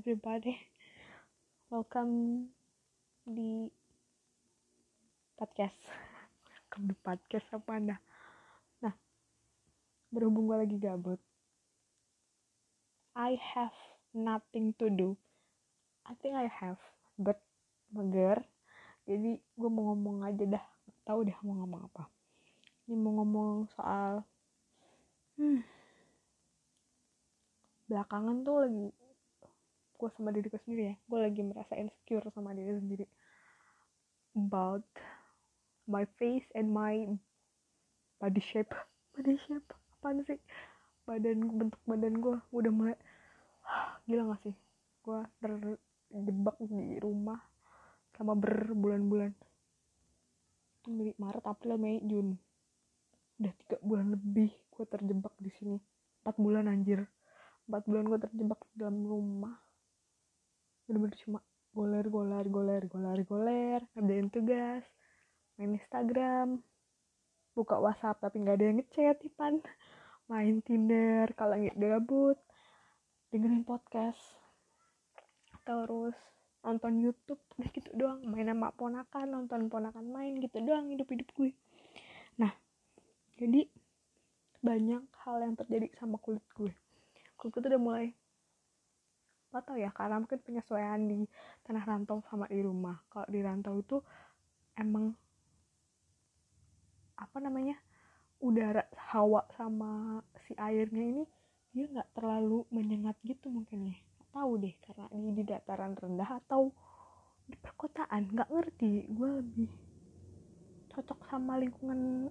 everybody. Welcome di podcast. Welcome di podcast apa anda? Nah, berhubung gue lagi gabut, I have nothing to do. I think I have, but mager. Jadi gue mau ngomong aja dah, tahu deh mau ngomong apa. Ini mau ngomong soal, hmm, belakangan tuh lagi gue sama diriku sendiri ya. Gue lagi merasa insecure sama diri sendiri. About my face and my body shape. Body shape? Apa sih? Badan bentuk badan gue udah mulai gila gak sih? Gue terjebak di rumah selama berbulan-bulan. Dari Maret April Mei Juni udah tiga bulan lebih gue terjebak di sini. Empat bulan anjir. Empat bulan gue terjebak dalam rumah bener-bener cuma goler goler goler goler goler ngerjain tugas main Instagram buka WhatsApp tapi nggak ada yang ngechat Ipan. Main Tinder kalau nggak gabut dengerin podcast. Terus nonton YouTube udah gitu doang. Main sama ponakan nonton ponakan main gitu doang hidup hidup gue. Nah jadi banyak hal yang terjadi sama kulit gue. Kulit gue tuh udah mulai gak tau ya karena mungkin penyesuaian di tanah rantau sama di rumah. Kalau di rantau itu emang apa namanya udara hawa sama si airnya ini dia nggak terlalu menyengat gitu mungkin ya. Gak tahu deh karena ini di dataran rendah atau di perkotaan nggak ngerti. Gue lebih cocok sama lingkungan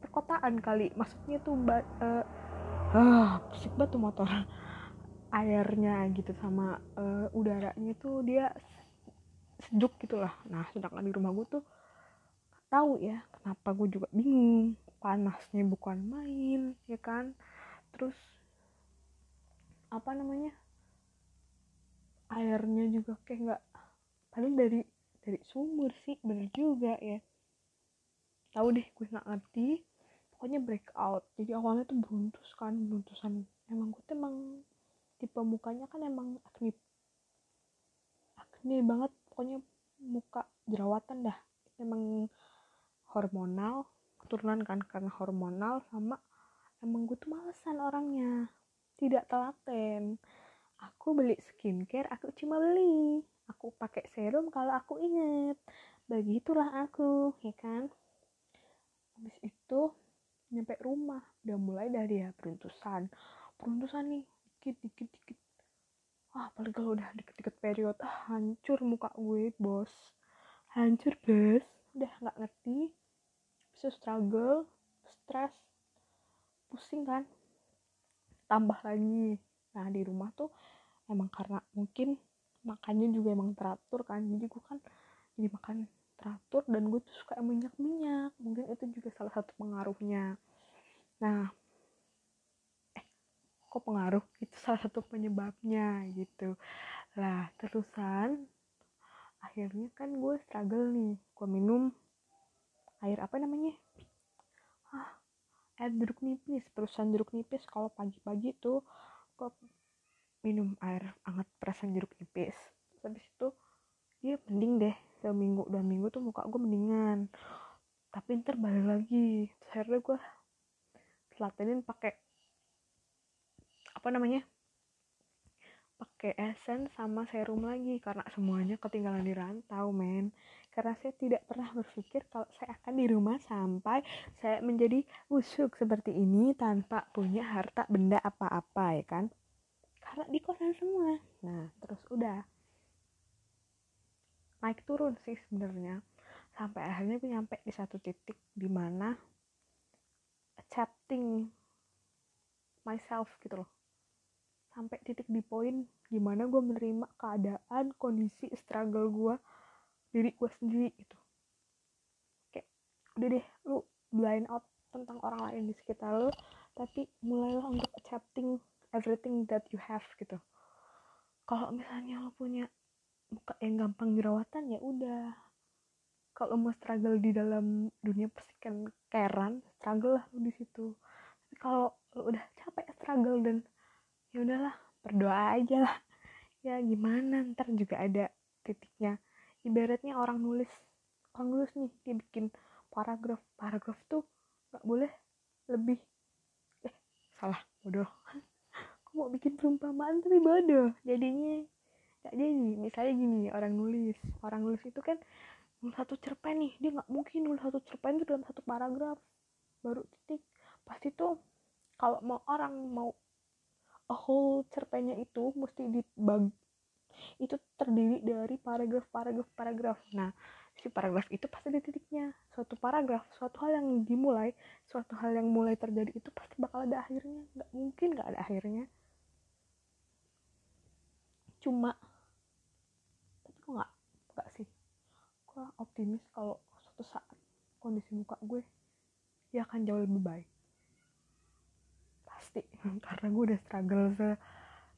perkotaan kali. Maksudnya tuh uh, ah pusing banget tuh motor airnya gitu sama uh, udaranya tuh dia sejuk gitulah. Nah sedangkan di rumah gue tuh tahu ya kenapa gue juga bingung. Panasnya bukan main ya kan? Terus apa namanya? Airnya juga kayak nggak paling dari dari sumur sih bener juga ya. Tahu deh gue nggak ngerti. Pokoknya breakout. Jadi awalnya tuh beruntus kan beruntusan emang gue tuh emang tipe mukanya kan emang acne acne banget pokoknya muka jerawatan dah. Emang hormonal keturunan kan karena hormonal sama emang gue tuh malesan orangnya. Tidak telaten. Aku beli skincare aku cuma beli. Aku pakai serum kalau aku inget begitulah aku ya kan? Habis itu nyampe rumah. Udah mulai dari ya peruntusan. Peruntusan nih dikit dikit dikit. Ah apalagi kalau udah dikit-dikit period. Ah hancur muka gue bos. Hancur bos. Udah nggak ngerti. Bisa struggle stress pusing kan? Tambah lagi. Nah di rumah tuh emang karena mungkin makannya juga emang teratur kan. Jadi gue kan jadi makan teratur dan gue tuh suka minyak minyak mungkin itu juga salah satu pengaruhnya. Nah kok pengaruh itu salah satu penyebabnya gitu. Lah terusan akhirnya kan gue struggle nih gue minum air apa namanya? Ah air jeruk nipis perusahaan jeruk nipis. Kalau pagi-pagi tuh gue minum air hangat perasan jeruk nipis. Terus habis itu dia mending deh seminggu dua minggu tuh muka gue mendingan. Tapi ntar balik lagi. Terus akhirnya gue telatenin pakai apa namanya pakai essence sama serum lagi karena semuanya ketinggalan di rantau men. Karena saya tidak pernah berpikir kalau saya akan di rumah sampai saya menjadi busuk seperti ini tanpa punya harta benda apa-apa ya kan? Karena di kosan semua. Nah terus udah. Naik turun sih sebenarnya. Sampai akhirnya gue nyampe di satu titik di mana accepting myself gitu loh sampai titik di poin gimana gue menerima keadaan kondisi struggle gue diri gue sendiri gitu. Kayak udah deh lu blind out tentang orang lain di sekitar lu tapi mulailah untuk accepting everything that you have gitu. Kalau misalnya lo punya muka yang gampang jerawatan ya udah. Kalau mau struggle di dalam dunia persikan keran struggle lah lu di situ. Kalau lo udah capek struggle dan ya udahlah berdoa aja lah. Ya gimana ntar juga ada titiknya. Ibaratnya orang nulis orang nulis nih dia bikin paragraf. Paragraf tuh nggak boleh lebih eh salah bodoh. Aku mau bikin perumpamaan tapi bodoh. Jadinya nggak jadi. Misalnya gini orang nulis. Orang nulis itu kan nulis satu cerpen nih. Dia nggak mungkin nulis satu cerpen itu dalam satu paragraf. Baru titik. Pasti tuh kalau mau orang mau whole cerpennya itu mesti dibagi itu terdiri dari paragraf paragraf paragraf. Nah si paragraf itu pasti ada titiknya. Suatu paragraf suatu hal yang dimulai suatu hal yang mulai terjadi itu pasti bakal ada akhirnya. Nggak mungkin nggak ada akhirnya. Cuma tapi kok nggak nggak sih? Gue optimis kalau suatu saat kondisi muka gue ya akan jauh lebih baik pasti. Karena gue udah struggle se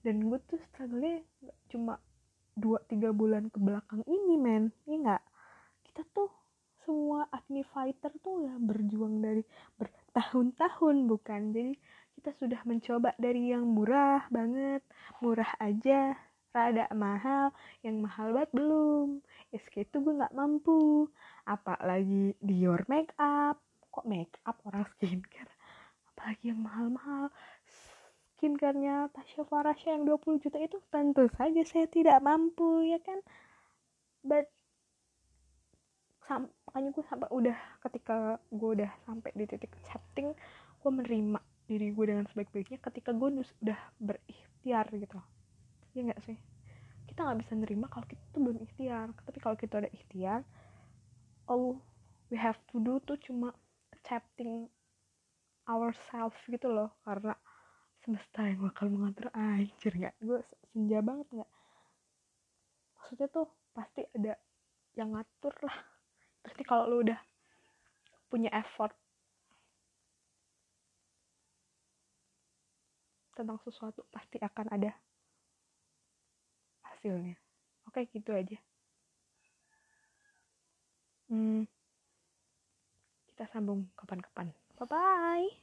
dan gue tuh struggle-nya cuma dua tiga bulan ke belakang ini men. Ini nggak? Kita tuh semua acne fighter tuh ya berjuang dari bertahun-tahun bukan? Jadi kita sudah mencoba dari yang murah banget murah aja rada mahal yang mahal banget belum. SK itu gue nggak mampu. Apalagi Dior make up. Kok make up orang skincare apalagi yang mahal-mahal. Skincarenya Tasya Farasya yang 20 juta itu tentu saja saya tidak mampu ya kan? But makanya gue sampai udah ketika gue udah sampai di titik accepting gue menerima diri gue dengan sebaik-baiknya ketika gue udah berikhtiar gitu ya nggak sih? Kita nggak bisa nerima kalau kita tuh belum ikhtiar. Tapi kalau kita udah ikhtiar all we have to do tuh cuma accepting ourselves gitu loh karena semesta yang bakal mengatur. Anjir nggak? Gue senja banget nggak? Maksudnya tuh pasti ada yang ngatur lah. Pasti kalau lu udah punya effort tentang sesuatu pasti akan ada hasilnya. Oke gitu aja. Hmm, kita sambung kapan-kapan Bye-bye.